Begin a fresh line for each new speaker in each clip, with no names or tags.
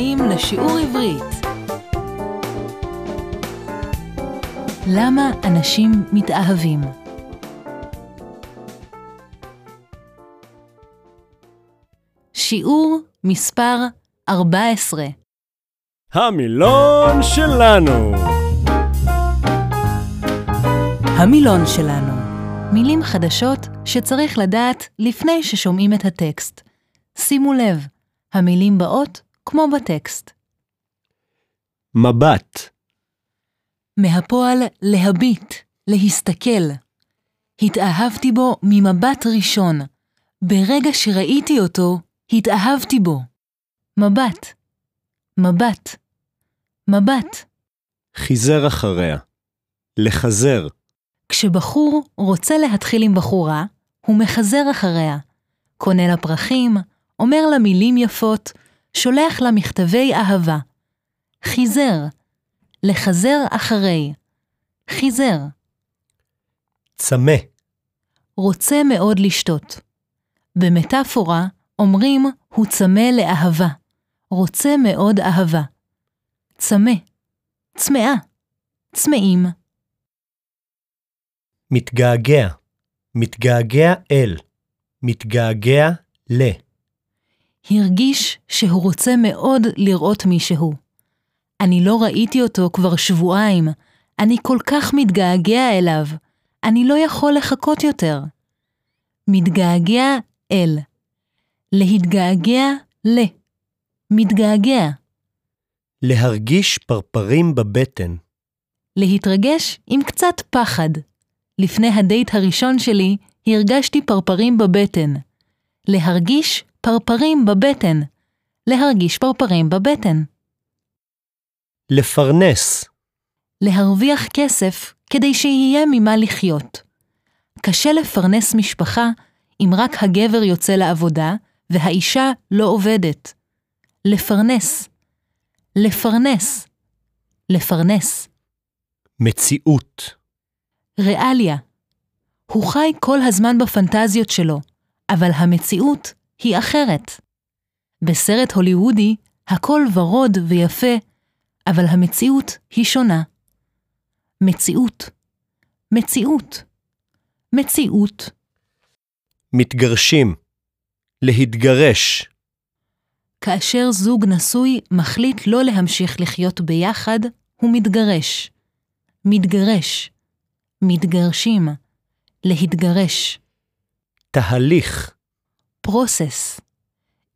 הבאים לשיעור עברית. למה אנשים מתאהבים? שיעור מספר 14
המילון שלנו.
המילון שלנו מילים חדשות שצריך לדעת לפני ששומעים את הטקסט. שימו לב, המילים באות כמו בטקסט.
מבט,
מהפועל להביט, להסתכל. התאהבתי בו ממבט ראשון. ברגע שראיתי אותו, התאהבתי בו. מבט, מבט, מבט.
חיזר אחריה. לחזר,
כשבחור רוצה להתחיל עם בחורה, הוא מחזר אחריה. קונה לה פרחים, אומר לה מילים יפות, שולח לה מכתבי אהבה. חיזר, לחזר אחרי. חיזר,
צמא,
רוצה מאוד לשתות. במטאפורה אומרים הוא צמא לאהבה, רוצה מאוד אהבה. צמא, צמאה, צמאים.
מתגעגע, מתגעגע אל, מתגעגע ל,
הרגיש שהוא רוצה מאוד לראות מישהו. אני לא ראיתי אותו כבר שבועיים, אני כל כך מתגעגע אליו, אני לא יכול לחכות יותר. מתגעגע אל. להתגעגע ל. מתגעגע.
להרגיש פרפרים בבטן,
להתרגש עם קצת פחד. לפני הדייט הראשון שלי הרגשתי פרפרים בבטן. להרגיש פרפרים בבטן. להרגיש פרפרים בבטן.
לפרנס,
להרוויח כסף כדי שיהיה ממה לחיות. קשה לפרנס משפחה אם רק הגבר יוצא לעבודה והאישה לא עובדת. לפרנס. לפרנס. לפרנס.
מציאות,
ריאליה. הוא חי כל הזמן בפנטזיות שלו, אבל המציאות היא אחרת. בסרט הוליוודי הכל ורוד ויפה, אבל המציאות היא שונה. מציאות. מציאות. מציאות.
מתגרשים, להתגרש,
כאשר זוג נשוי מחליט לא להמשיך לחיות ביחד, הוא מתגרש. מתגרש. מתגרשים. להתגרש.
תהליך,
פרוסס.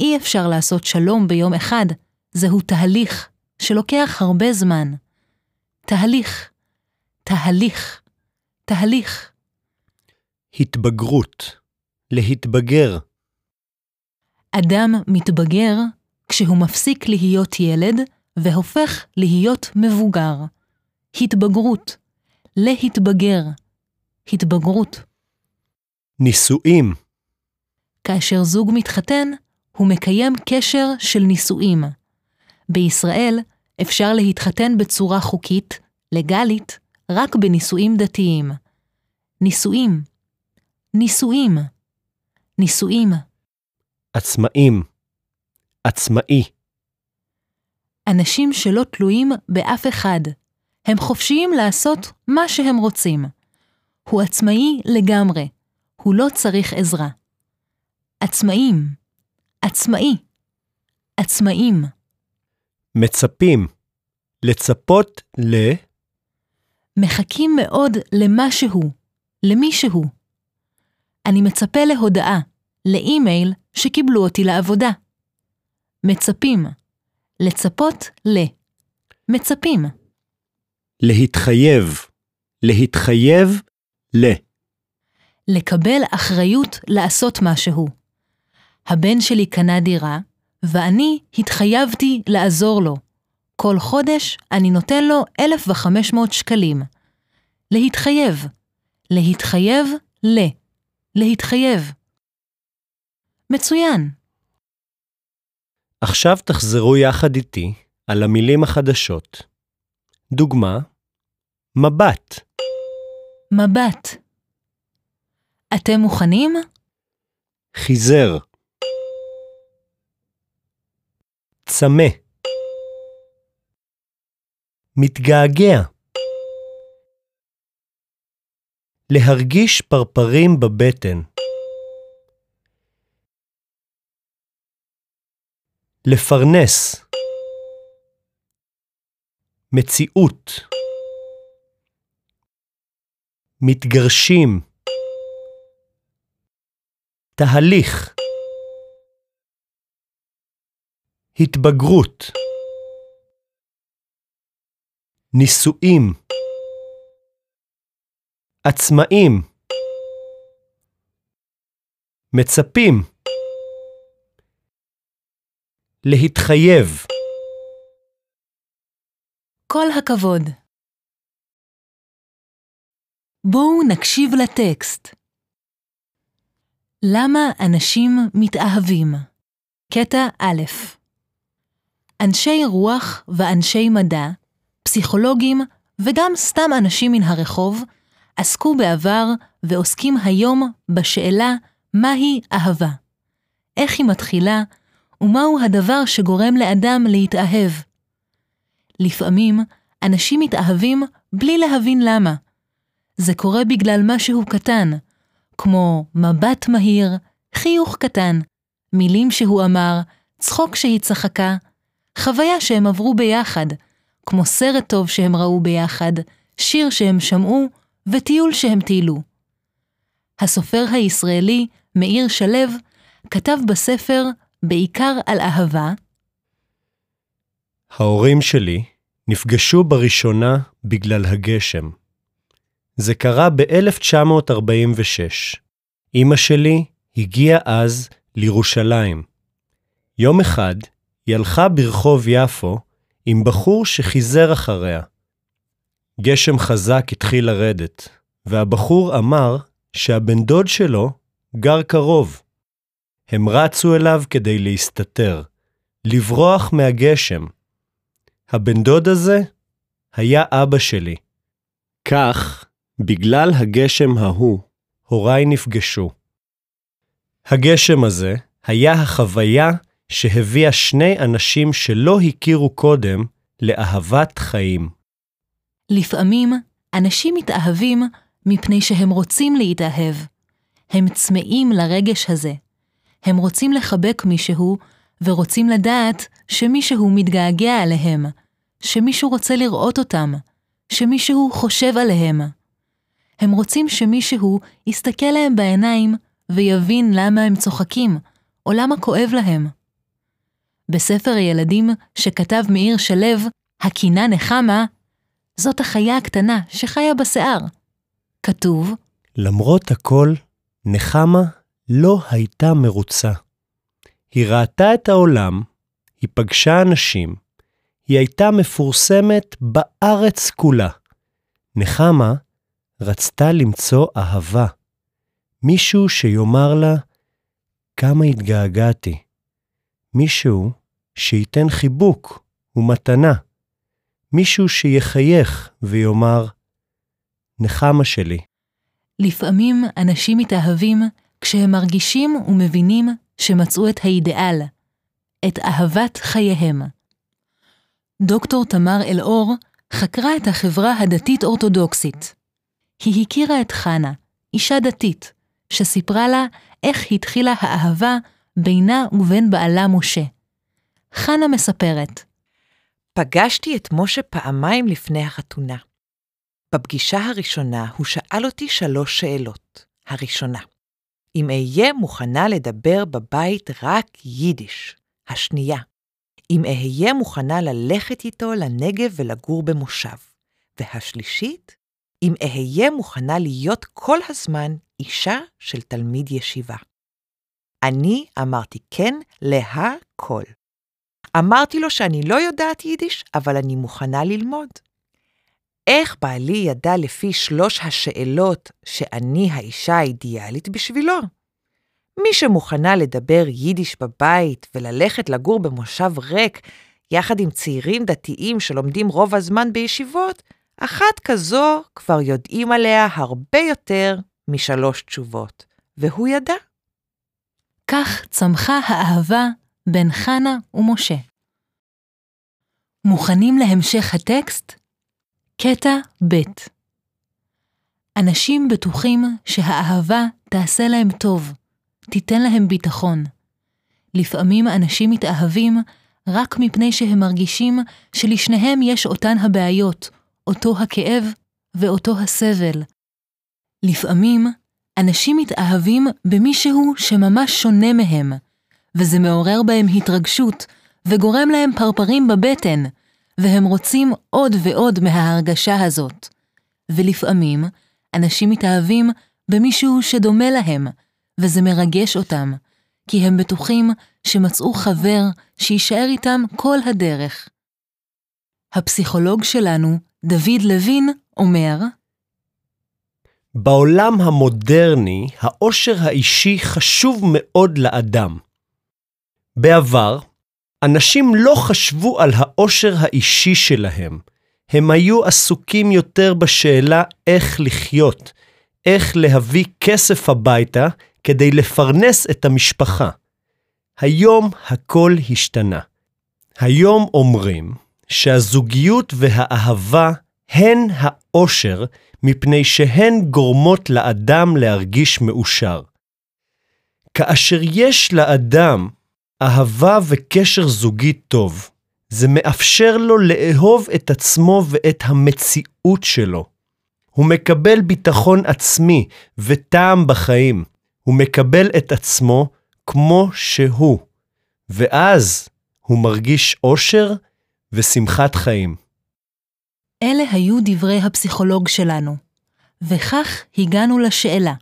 אי אפשר לעשות שלום ביום אחד, זהו תהליך שלוקח הרבה זמן. תהליך. תהליך. תהליך.
התבגרות, להתבגר,
אדם מתבגר כשהוא מפסיק להיות ילד והופך להיות מבוגר. התבגרות. להתבגר. התבגרות.
נישואים,
כאשר זוג מתחתן, הוא מקיים קשר של נישואים. בישראל אפשר להתחתן בצורה חוקית, לגלית, רק בנישואים דתיים. נישואים. נישואים. נישואים.
עצמאים, עצמאי,
אנשים שלא תלויים באף אחד. הם חופשיים לעשות מה שהם רוצים. הוא עצמאי לגמרי. הוא לא צריך עזרה. עצמאים. עצמאי. עצמאים.
מצפים, לצפות ל,
מחכים מאוד למשהו, למישהו. אני מצפה להודעה, לאימייל שקיבלו אותי לעבודה. מצפים. לצפות ל. מצפים.
להתחייב, להתחייב ל,
לקבל אחריות לעשות משהו. הבן שלי קנה דירה, ואני התחייבתי לעזור לו. כל חודש אני נותן לו 1,500 שקלים. להתחייב. להתחייב ל. להתחייב. מצוין.
עכשיו תחזרו יחד איתי על המילים החדשות. דוגמה, מבט,
מבט. אתם מוכנים?
חיזר, צמא, מתגעגע. להרגיש פרפרים בבטן. לפרנס. מציאות. מתגרשים. תהליך. התבגרות. נישואים. עצמאים. מצפים. להתחייב.
כל הכבוד. בואו נקשיב לטקסט. למה אנשים מתאהבים? קטע א' אנשי רוח ואנשי מדע, פסיכולוגים וגם סתם אנשים מן הרחוב עסקו בעבר ועוסקים היום בשאלה מהי אהבה, איך היא מתחילה ומהו הדבר שגורם לאדם להתאהב. לפעמים אנשים מתאהבים בלי להבין למה. זה קורה בגלל משהו קטן, כמו מבט מהיר, חיוך קטן, מילים שהוא אמר, צחוק שהיא צחקה, חוויה שהם עברו ביחד, כמו סרט טוב שהם ראו ביחד, שיר שהם שמעו וטיול שהם טיילו. הסופר הישראלי מאיר שלו כתב בספר בעיקר על אהבה.
ההורים שלי נפגשו בראשונה בגלל הגשם. זה קרה ב-1946. אמא שלי הגיעה אז לירושלים. יום אחד היא הלכה ברחוב יפו עם בחור שחיזר אחריה. גשם חזק התחיל לרדת, והבחור אמר שהבן דוד שלו גר קרוב. הם רצו אליו כדי להסתתר, לברוח מהגשם. הבן דוד הזה היה אבא שלי. כך, בגלל הגשם ההוא, הוריי נפגשו. הגשם הזה היה החוויה שהביאה שני אנשים שלא הכירו קודם לאהבת חיים.
לפעמים אנשים מתאהבים מפני שהם רוצים להתאהב. הם צמאים לרגש הזה. הם רוצים לחבק מישהו ורוצים לדעת שמישהו מתגעגע עליהם, שמישהו רוצה לראות אותם, שמישהו חושב עליהם. הם רוצים שמישהו יסתכל להם בעיניים ויבין למה הם צוחקים, או למה כואב להם. בספר הילדים שכתב מאיר שלו, הקינה נחמה, זאת החיה הקטנה שחיה בשיער. כתוב,
למרות הכל, נחמה לא הייתה מרוצה. היא ראתה את העולם, היא פגשה אנשים, היא הייתה מפורסמת בארץ כולה. נחמה רצתה למצוא אהבה, מישהו שיאמר לה כמה התגעגעתי, מישהו שייתן חיבוק ומתנה, מישהו שיחייך ויאמר, נחמה שלי.
לפעמים אנשים מתאהבים כשהם מרגישים ומבינים שמצאו את האידיאל, את אהבת חייהם. דוקטור תמר אלאור חקרה את החברה הדתית-אורתודוקסית. היא הכירה את חנה, אישה דתית, שסיפרה לה איך התחילה האהבה בינה ובין בעלה משה. חנה מספרת,
פגשתי את משה פעמיים לפני החתונה. בפגישה הראשונה הוא שאל אותי שלוש שאלות. הראשונה, אם אהיה מוכנה לדבר בבית רק יידיש. השנייה, אם אהיה מוכנה ללכת איתו לנגב ולגור במושב. והשלישית, אם אהיה מוכנה להיות כל הזמן אישה של תלמיד ישיבה. אני אמרתי כן להכל. אמרתי לו שאני לא יודעת יידיש, אבל אני מוכנה ללמוד. איך בעלי ידע לפי שלוש השאלות שאני האישה האידיאלית בשבילו? מי שמוכנה לדבר יידיש בבית וללכת לגור במושב ריק יחד עם צעירים דתיים שלומדים רוב הזמן בישיבות, אחת כזו כבר יודעים עליה הרבה יותר משלוש תשובות, והוא ידע.
כך צמחה האהבה בין חנה ומשה. מוכנים להמשך הטקסט? קטע ב' אנשים בטוחים שהאהבה תעשה להם טוב, תיתן להם ביטחון. לפעמים אנשים מתאהבים רק מפני שהם מרגישים שלשניהם יש אותן הבעיות, אותו הכאב ואותו הסבל. לפעמים אנשים מתאהבים במישהו שממש שונה מהם, וזה מעורר בהם התרגשות וגורם להם פרפרים בבטן, והם רוצים עוד ועוד מההרגשה הזאת. ולפעמים אנשים מתאהבים במישהו שדומה להם, וזה מרגש אותם, כי הם בטוחים שמצאו חבר שיישאר איתם כל הדרך. הפסיכולוג שלנו, דוד לוין, אומר,
בעולם המודרני, העושר האישי חשוב מאוד לאדם. בעבר, אנשים לא חשבו על העושר האישי שלהם. הם היו עסוקים יותר בשאלה איך לחיות, איך להביא כסף הביתה כדי לפרנס את המשפחה. היום הכל השתנה. היום אומרים שהזוגיות והאהבה הן האושר מפני שהן גורמות לאדם להרגיש מאושר. כאשר יש לאדם אהבה וקשר זוגי טוב, זה מאפשר לו לאהוב את עצמו ואת המציאות שלו. הוא מקבל ביטחון עצמי וטעם בחיים. הוא מקבל את עצמו כמו שהוא, ואז הוא מרגיש אושר ושמחת חיים.
אלה היו דברי הפסיכולוג שלנו, וכך הגענו לשאלה,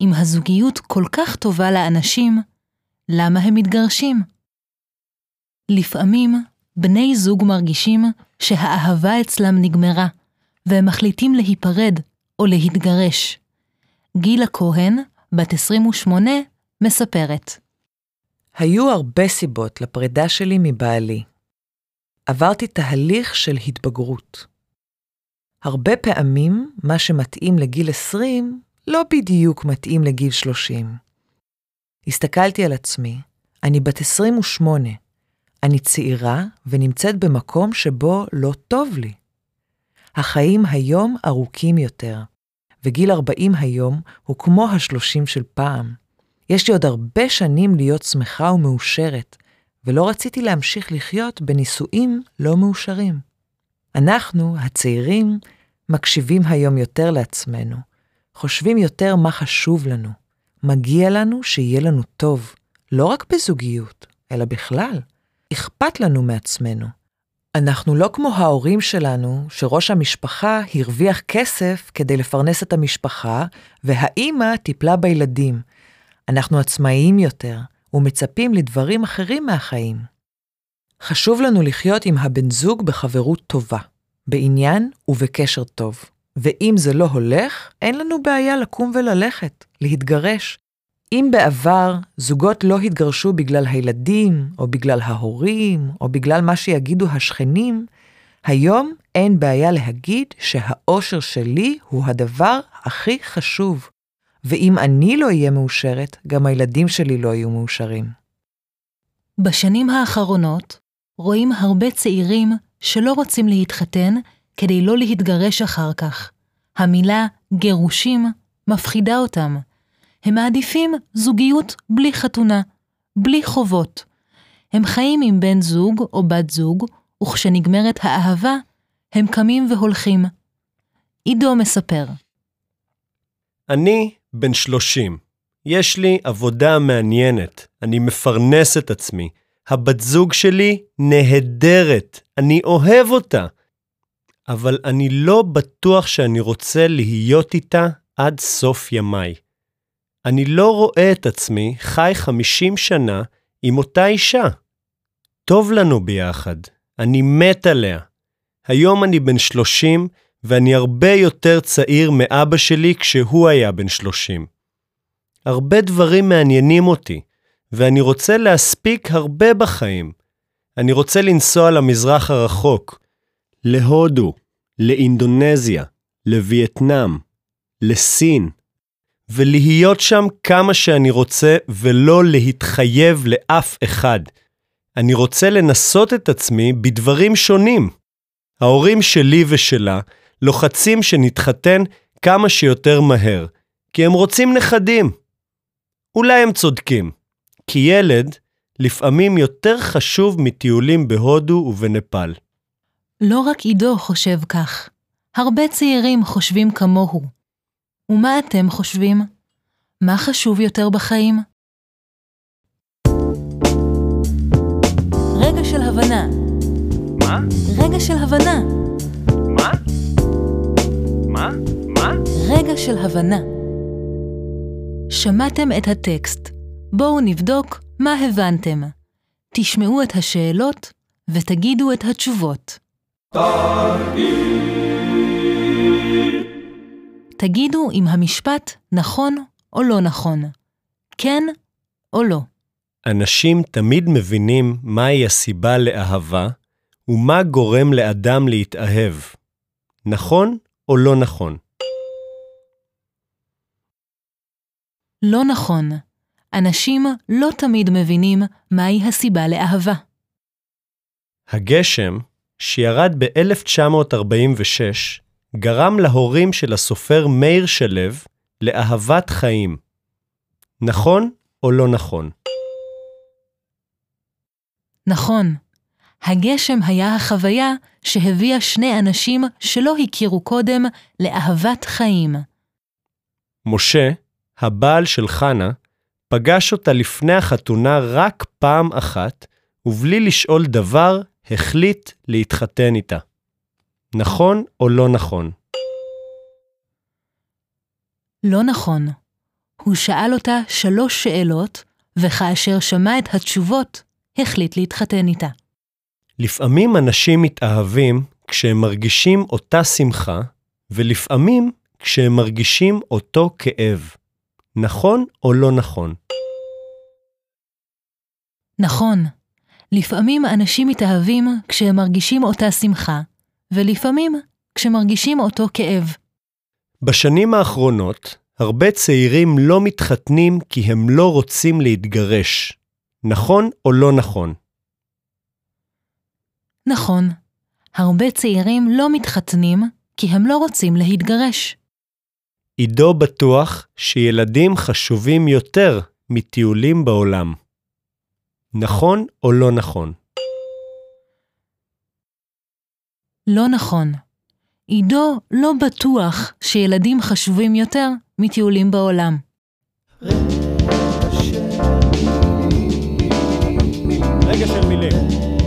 אם הזוגיות כל כך טובה לאנשים, למה הם מתגרשים? לפעמים בני זוג מרגישים שהאהבה אצלם נגמרה, והם מחליטים להיפרד או להתגרש. גילה כהן, בת 28, מספרת.
היו הרבה סיבות לפרידה שלי מבעלי. עברתי תהליך של התבגרות. הרבה פעמים מה שמתאים לגיל 20 לא בדיוק מתאים לגיל 30. הסתכלתי על עצמי, אני בת 28, אני צעירה ונמצאת במקום שבו לא טוב לי. החיים היום ארוכים יותר, וגיל 40 היום הוא כמו ה-30 של פעם. יש לי עוד הרבה שנים להיות שמחה ומאושרת, ולא רציתי להמשיך לחיות בנישואים לא מאושרים. אנחנו, הצעירים, מקשיבים היום יותר לעצמנו, חושבים יותר מה חשוב לנו. מגיע לנו שיהיה לנו טוב, לא רק בזוגיות, אלא בכלל. אכפת לנו מעצמנו. אנחנו לא כמו ההורים שלנו, שראש המשפחה הרוויח כסף כדי לפרנס את המשפחה, והאימא טיפלה בילדים. אנחנו עצמאיים יותר, ומצפים לדברים אחרים מהחיים. חשוב לנו לחיות עם הבן זוג בחברות טובה, בעניין ובקשר טוב. ואם זה לא הולך, אין לנו בעיה לקום וללכת, להתגרש. אם בעבר זוגות לא התגרשו בגלל הילדים, או בגלל ההורים, או בגלל מה שיגידו השכנים, היום אין בעיה להגיד שהאושר שלי הוא הדבר הכי חשוב. ואם אני לא אהיה מאושרת, גם הילדים שלי לא יהיו מאושרים.
בשנים האחרונות רואים הרבה צעירים שלא רוצים להתחתן כדי לא להתגרש אחר כך. המילה גירושים מפחידה אותם. הם מעדיפים זוגיות בלי חתונה, בלי חובות. הם חיים עם בן זוג או בת זוג, וכשנגמרת האהבה, הם קמים והולכים. עידו מספר.
אני בן 30. יש לי עבודה מעניינת, אני מפרנס את עצמי. הבת זוג שלי נהדרת, אני אוהב אותה. אבל אני לא בטוח שאני רוצה להיות איתה עד סוף ימיי. אני לא רואה את עצמי חי 50 שנה עם אותה אישה. טוב לנו ביחד, אני מת עליה. היום אני בן 30, ואני הרבה יותר צעיר מאבא שלי כשהוא היה בן 30. הרבה דברים מעניינים אותי, ואני רוצה להספיק הרבה בחיים. אני רוצה לנסוע למזרח הרחוק, להודו, לאינדונזיה, לווייטנאם, לסין, ולהיות שם כמה שאני רוצה ולא להתחייב לאף אחד. אני רוצה לנסות את עצמי בדברים שונים. ההורים שלי ושלה לוחצים שנתחתן כמה שיותר מהר, כי הם רוצים נכדים. אולי הם צודקים, כי ילד לפעמים יותר חשוב מטיולים בהודו ובנפאל.
לא רק עידו חושב כך, הרבה צעירים חושבים כמוהו. ומה אתם חושבים? מה חשוב יותר בחיים? רגע של הבנה.
מה?
רגע של הבנה.
מה? מה? מה?
רגע של הבנה. שמעתם את הטקסט. בואו נבדוק מה הבנתם. תשמעו את השאלות ותגידו את התשובות. תגידו אם המשפט נכון או לא נכון. כן או לא.
אנשים תמיד מבינים מהי הסיבה לאהבה ומה גורם לאדם להתאהב. נכון או לא נכון?
לא נכון. אנשים לא תמיד מבינים מהי הסיבה לאהבה.
הגשם, שירד ב-1946, גרם להורים של הסופר מאיר שלו לאהבת חיים. נכון או לא נכון?
נכון. הגשם היה החוויה שהביאה שני אנשים שלא הכירו קודם לאהבת חיים.
משה, הבעל של חנה, פגש אותה לפני החתונה רק פעם אחת, ובלי לשאול דבר, החליט להתחתן איתה. נכון או לא נכון?
לא נכון. הוא שאל אותה שלוש שאלות, וכאשר שמע את התשובות, החליט להתחתן איתה.
לפעמים אנשים מתאהבים כשהם מרגישים אותה שמחה, ולפעמים כשהם מרגישים אותו כאב. נכון או לא נכון?
נכון. לפעמים אנשים מתאהבים כשהם מרגישים אותה שמחה, ולפעמים כשמרגישים אותו כאב.
בשנים האחרונות, הרבה צעירים לא מתחתנים כי הם לא רוצים להתגרש. נכון או לא נכון?
נכון. הרבה צעירים לא מתחתנים כי הם לא רוצים להתגרש.
עידו בטוח שילדים חשובים יותר מטיולים בעולם. נכון או לא נכון?
לא נכון. עידו לא בטוח שילדים חשובים יותר מטיולים בעולם.
רגע של מילים.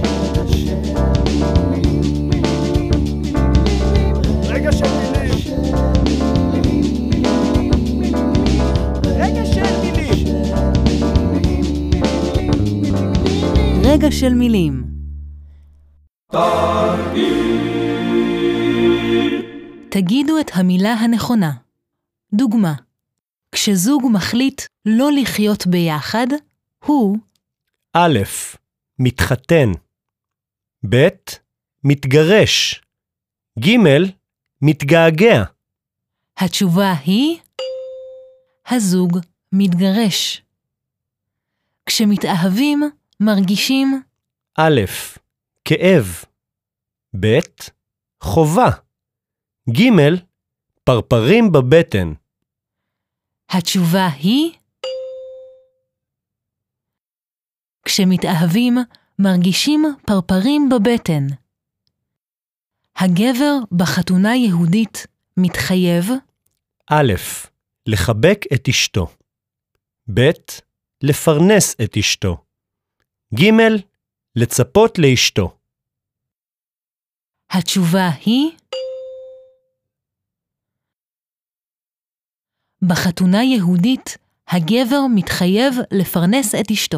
רגע של מילים. תגידו את המילה הנכונה. דוגמה, כשזוג מחליט לא לחיות ביחד, הוא
א', מתחתן. ב', מתגרש. ג', מתגעגע.
התשובה היא הזוג מתגרש. כשמתאהבים, מרגישים
א', כאב. ב', חובה. ג', פרפרים בבטן.
התשובה היא כשמתאהבים, מרגישים פרפרים בבטן. הגבר בחתונה יהודית מתחייב
א', לחבק את אשתו. ב', לפרנס את אשתו. ג', לצפות לאשתו.
התשובה היא בחתונה יהודית, הגבר מתחייב לפרנס את אשתו.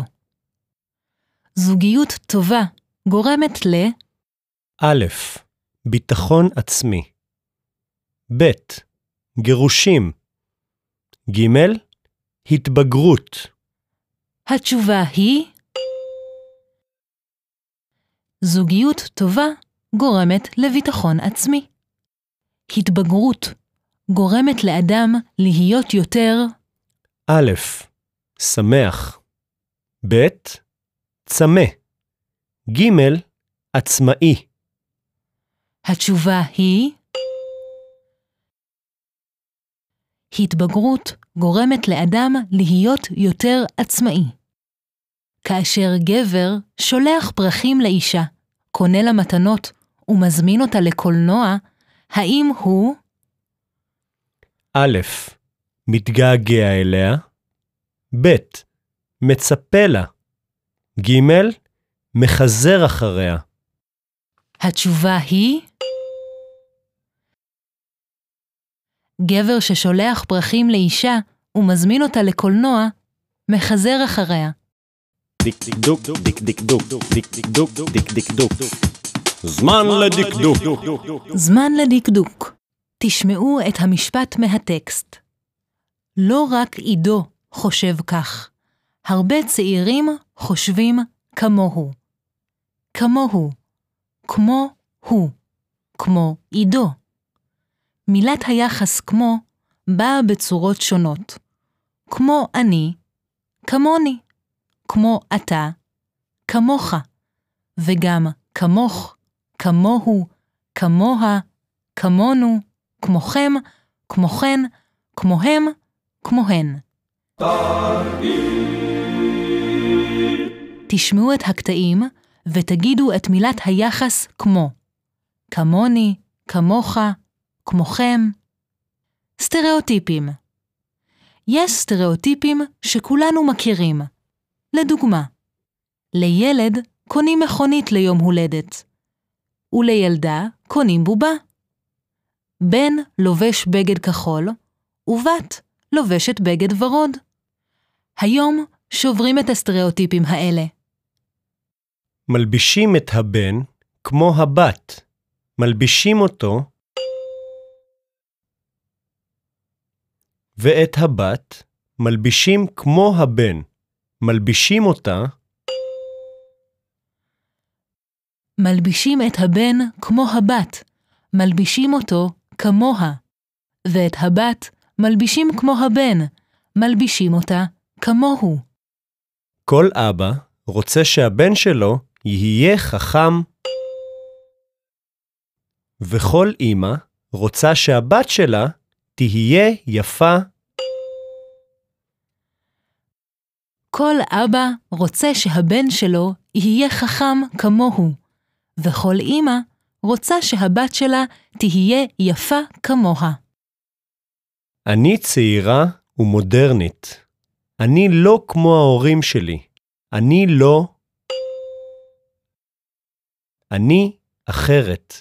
זוגיות טובה גורמת ל...
א', ביטחון עצמי. ב', גירושים. ג', התבגרות.
התשובה היא זוגיות טובה גורמת לביטחון עצמי. התבגרות גורמת לאדם להיות יותר
א', שמח. ב', צמא. ג', עצמאי.
התשובה היא התבגרות גורמת לאדם להיות יותר עצמאי. כאשר גבר שולח פרחים לאישה, קונה לה מתנות ומזמין אותה לקולנוע, האם הוא
א', מתגעגע אליה, ב', מצפה לה, ג', מחזר אחריה.
התשובה היא גבר ששולח פרחים לאישה ומזמין אותה לקולנוע, מחזר אחריה.
דקדוק, דקדקדוק, דקדקדוק, דקדקדוק. זמן לדקדוק.
זמן לדקדוק. תשמעו את המשפט מהטקסט. לא רק עידו חושב כך, הרבה צעירים חושבים כמוהו. כמוהו, כמו הוא, כמו עידו. מילת היחס כמו באה בצורות שונות, כמו אני, כמוני, כמו אתה, כמוך, וגם כמוך, כמוהו, כמוה, כמונו, כמוכם, כמוכן, כמוהם, כמוהן. תשמעו את הקטעים ותגידו את מילת היחס כמו כמוני, כמוך, כמוכם. סטריאוטיפים יש סטריאוטיפים שכולנו מכירים. לדוגמה, לילד קונים מכונית ליום הולדת, ולילדה קונים בובה. בן לובש בגד כחול, ובת לובשת בגד ורוד. היום שוברים את הסטריאוטיפים האלה.
מלבישים את הבן כמו הבת. מלבישים אותו ואת הבת מלבישים כמו הבן. מלבישים אותה
מלבישים את הבן כמו הבת, מלבישים אותו כמוה, ואת הבת מלבישים כמו הבן, מלבישים אותה כמוהו.
כל אבא רוצה שהבן שלו יהיה חכם, וכל אמא רוצה שהבת שלה תהיה יפה.
כל אבא רוצה שהבן שלו יהיה חכם כמוהו, וכל אמא רוצה שהבת שלה תהיה יפה כמוה.
אני צעירה ומודרנית. אני לא כמו ההורים שלי. אני לא... אני אחרת.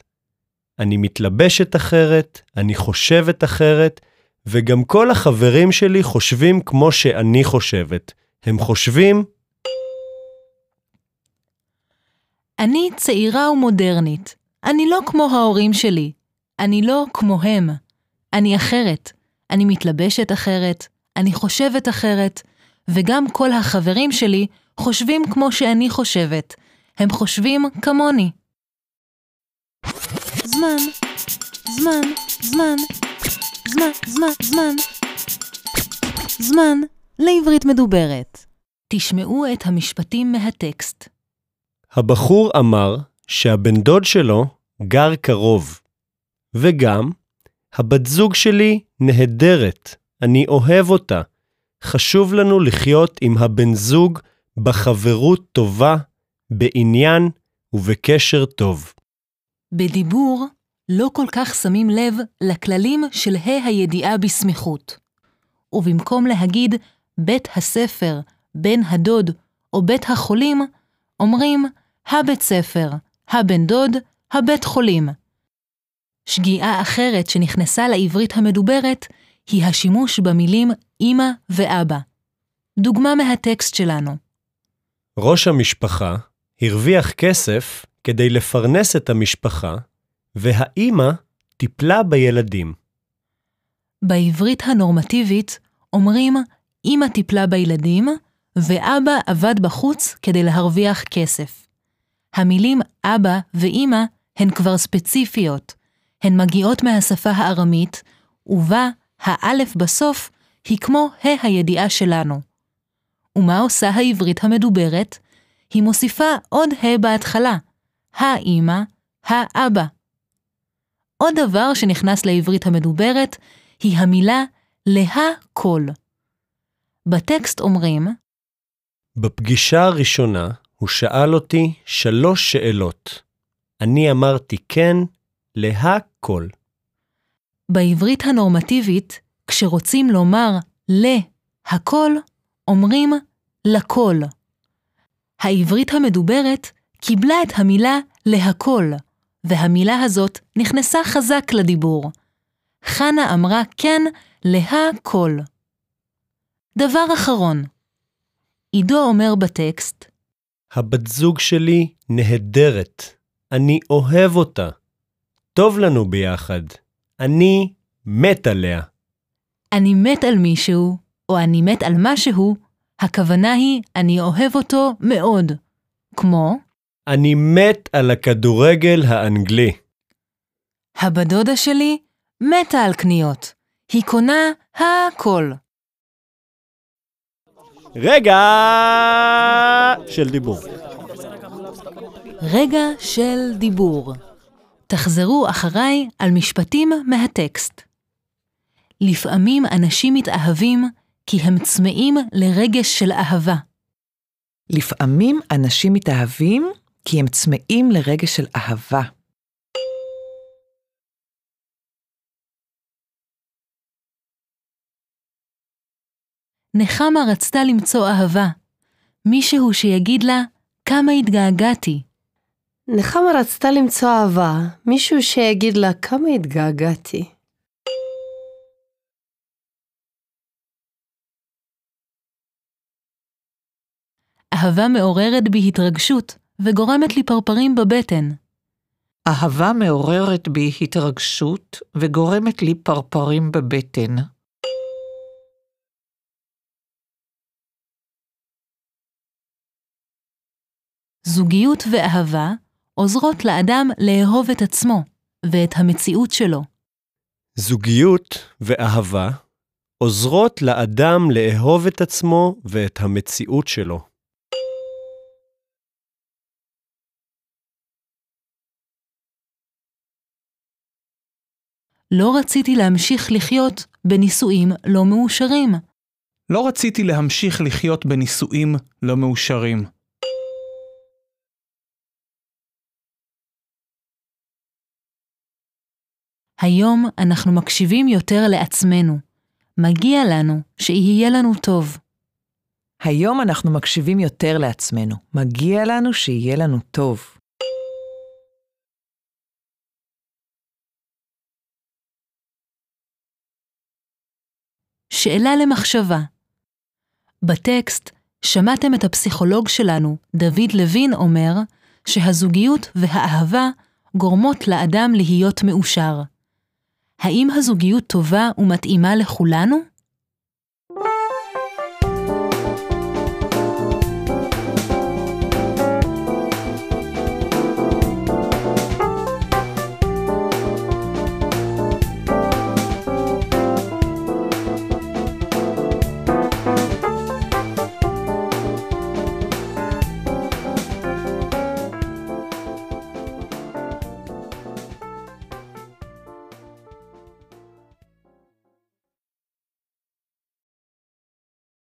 אני מתלבשת אחרת, אני חושבת אחרת, וגם כל החברים שלי חושבים כמו שאני חושבת. הם חושבים,
אני צעירה ומודרנית. אני לא כמו ההורים שלי. אני לא כמוהם. אני אחרת. אני מתלבשת אחרת. אני חושבת אחרת. וגם כל החברים שלי חושבים כמו שאני חושבת. הם חושבים כמוני. זמן, זמן, זמן, זמן, זמן, זמן. זמן לעברית מדוברת. תשמעו את המשפטים מהטקסט.
הבחור אמר שהבן דוד שלו גר קרוב. וגם, הבת זוג שלי נהדרת, אני אוהב אותה. חשוב לנו לחיות עם הבן זוג בחברות טובה, בעניין ובקשר טוב.
בדיבור לא כל כך שמים לב לכללים של ה' הידיעה בסמיכות. ובמקום להגיד בית הספר, בן הדוד או בית החולים, אומרים הבית ספר, הבן דוד, הבית חולים. שגיאה אחרת שנכנסה לעברית המדוברת היא השימוש במילים אמא ואבא. דוגמה מהטקסט שלנו.
ראש המשפחה הרוויח כסף כדי לפרנס את המשפחה, והאימא טיפלה בילדים.
בעברית הנורמטיבית אומרים אמא טיפלה בילדים ואבא עבד בחוץ כדי להרוויח כסף. המילים אבא ואימא הן כבר ספציפיות, הן מגיעות מהשפה הארמית, ובה האלף בסוף היא כמו ה' הידיעה שלנו. ומה עושה העברית המדוברת? היא מוסיפה עוד ה' בהתחלה, האמא, האבא. עוד דבר שנכנס לעברית המדוברת היא המילה להכל. בטקסט אומרים,
בפגישה הראשונה הוא שאל אותי שלוש שאלות. אני אמרתי כן להכל.
בעברית הנורמטיבית, כשרוצים לומר להכל, אומרים לכל. העברית המדוברת קיבלה את המילה להכל, והמילה הזאת נכנסה חזק לדיבור. חנה אמרה כן להכל. דבר אחרון, עידו אומר בטקסט,
הבת זוג שלי נהדרת. אני אוהב אותה. טוב לנו ביחד. אני מת עליה.
אני מת על מישהו, או אני מת על משהו, הכוונה היא אני אוהב אותו מאוד. כמו,
אני מת על הכדורגל האנגלי.
הבדודה שלי מתה על קניות. היא קונה הכל.
רגע של דיבור.
רגע של דיבור. תחזרו אחריי על משפטים מהטקסט. לפעמים אנשים מתאהבים כי הם צמאים לרגש של אהבה.
לפעמים אנשים מתאהבים כי הם צמאים לרגש של אהבה.
נחמה רצתה למצוא אהבה. מישהו שיגיד לה כמה התגעגעתי.
נחמה רצתה למצוא אהבה, מישהו שיגיד לה כמה התגעגעתי.
אהבה מעוררת בי התרגשות וגורמת לי פרפרים בבטן.
אהבה מעוררת בי התרגשות וגורמת לי פרפרים בבטן.
זוגיות ואהבה עוזרות לאדם לאהוב את עצמו ואת המציאות שלו.
זוגיות ואהבה עוזרות לאדם לאהוב את עצמו ואת המציאות שלו.
לא רציתי להמשיך לחיות בנישואים לא מאושרים.
לא רציתי להמשיך לחיות בנישואים לא מאושרים.
היום אנחנו מקשיבים יותר לעצמנו. מגיע לנו שיהיה לנו טוב.
היום אנחנו מקשיבים יותר לעצמנו. מגיע לנו שיהיה לנו טוב.
שאלה למחשבה. בטקסט שמעתם את הפסיכולוג שלנו, דוד לוין, אומר שהזוגיות והאהבה גורמות לאדם להיות מאושר. האם הזוגיות טובה ומתאימה לכולנו?